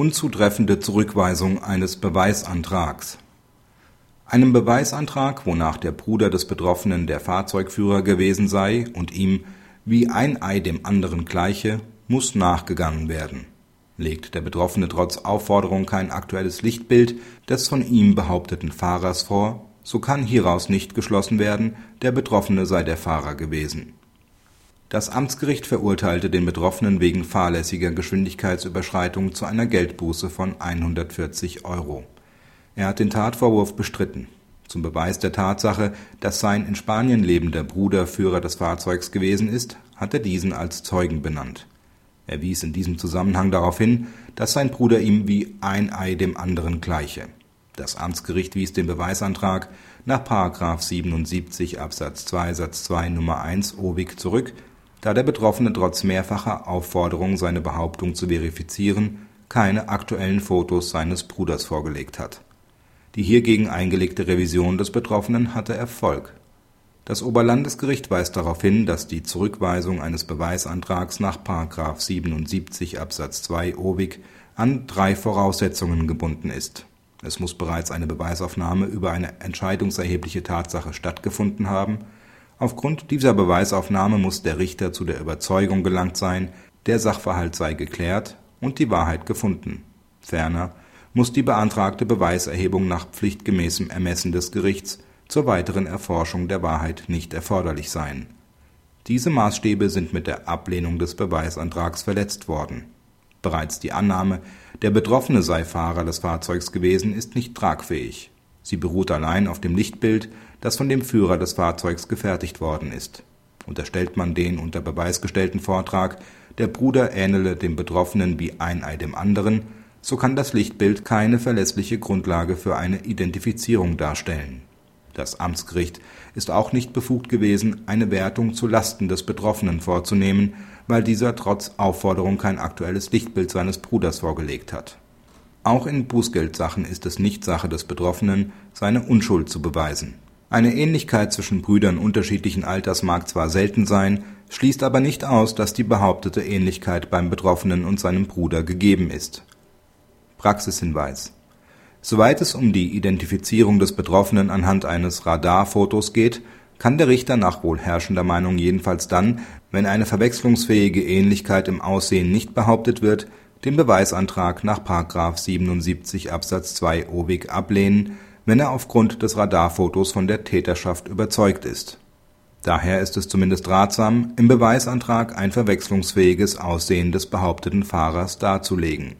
Unzutreffende Zurückweisung eines Beweisantrags Einem Beweisantrag, wonach der Bruder des Betroffenen der Fahrzeugführer gewesen sei und ihm „ wie ein Ei dem anderen gleiche “, muss nachgegangen werden. Legt der Betroffene trotz Aufforderung kein aktuelles Lichtbild des von ihm behaupteten Fahrers vor, so kann hieraus nicht geschlossen werden, der Betroffene sei der Fahrer gewesen das Amtsgericht verurteilte den Betroffenen wegen fahrlässiger Geschwindigkeitsüberschreitung zu einer Geldbuße von 140 Euro. Er hat den Tatvorwurf bestritten. Zum Beweis der Tatsache, dass sein in Spanien lebender Bruder Führer des Fahrzeugs gewesen ist, hat er diesen als Zeugen benannt. Er wies in diesem Zusammenhang darauf hin, dass sein Bruder ihm wie ein Ei dem anderen gleiche. Das Amtsgericht wies den Beweisantrag nach § 77 Absatz 2 Satz 2 Nummer 1 OWIG zurück da der Betroffene trotz mehrfacher Aufforderung, seine Behauptung zu verifizieren, keine aktuellen Fotos seines Bruders vorgelegt hat. Die hiergegen eingelegte Revision des Betroffenen hatte Erfolg. Das Oberlandesgericht weist darauf hin, dass die Zurückweisung eines Beweisantrags nach § 77 Absatz 2 OWIG an drei Voraussetzungen gebunden ist. Es muss bereits eine Beweisaufnahme über eine entscheidungserhebliche Tatsache stattgefunden haben Aufgrund dieser Beweisaufnahme muss der Richter zu der Überzeugung gelangt sein, der Sachverhalt sei geklärt und die Wahrheit gefunden. Ferner muss die beantragte Beweiserhebung nach pflichtgemäßem Ermessen des Gerichts zur weiteren Erforschung der Wahrheit nicht erforderlich sein. Diese Maßstäbe sind mit der Ablehnung des Beweisantrags verletzt worden. Bereits die Annahme, der Betroffene sei Fahrer des Fahrzeugs gewesen, ist nicht tragfähig. Sie beruht allein auf dem Lichtbild das von dem Führer des Fahrzeugs gefertigt worden ist. Unterstellt man den unter Beweis gestellten Vortrag, der Bruder ähnele dem Betroffenen wie ein Ei dem anderen, so kann das Lichtbild keine verlässliche Grundlage für eine Identifizierung darstellen. Das Amtsgericht ist auch nicht befugt gewesen, eine Wertung zu Lasten des Betroffenen vorzunehmen, weil dieser trotz Aufforderung kein aktuelles Lichtbild seines Bruders vorgelegt hat. Auch in Bußgeldsachen ist es nicht Sache des Betroffenen, seine Unschuld zu beweisen eine Ähnlichkeit zwischen Brüdern unterschiedlichen Alters mag zwar selten sein, schließt aber nicht aus, dass die behauptete Ähnlichkeit beim Betroffenen und seinem Bruder gegeben ist. Praxishinweis Soweit es um die Identifizierung des Betroffenen anhand eines Radarfotos geht, kann der Richter nach wohl herrschender Meinung jedenfalls dann, wenn eine verwechslungsfähige Ähnlichkeit im Aussehen nicht behauptet wird, den Beweisantrag nach § 77 Absatz 2 OWIG ablehnen wenn er aufgrund des Radarfotos von der Täterschaft überzeugt ist. Daher ist es zumindest ratsam, im Beweisantrag ein verwechslungsfähiges Aussehen des behaupteten Fahrers darzulegen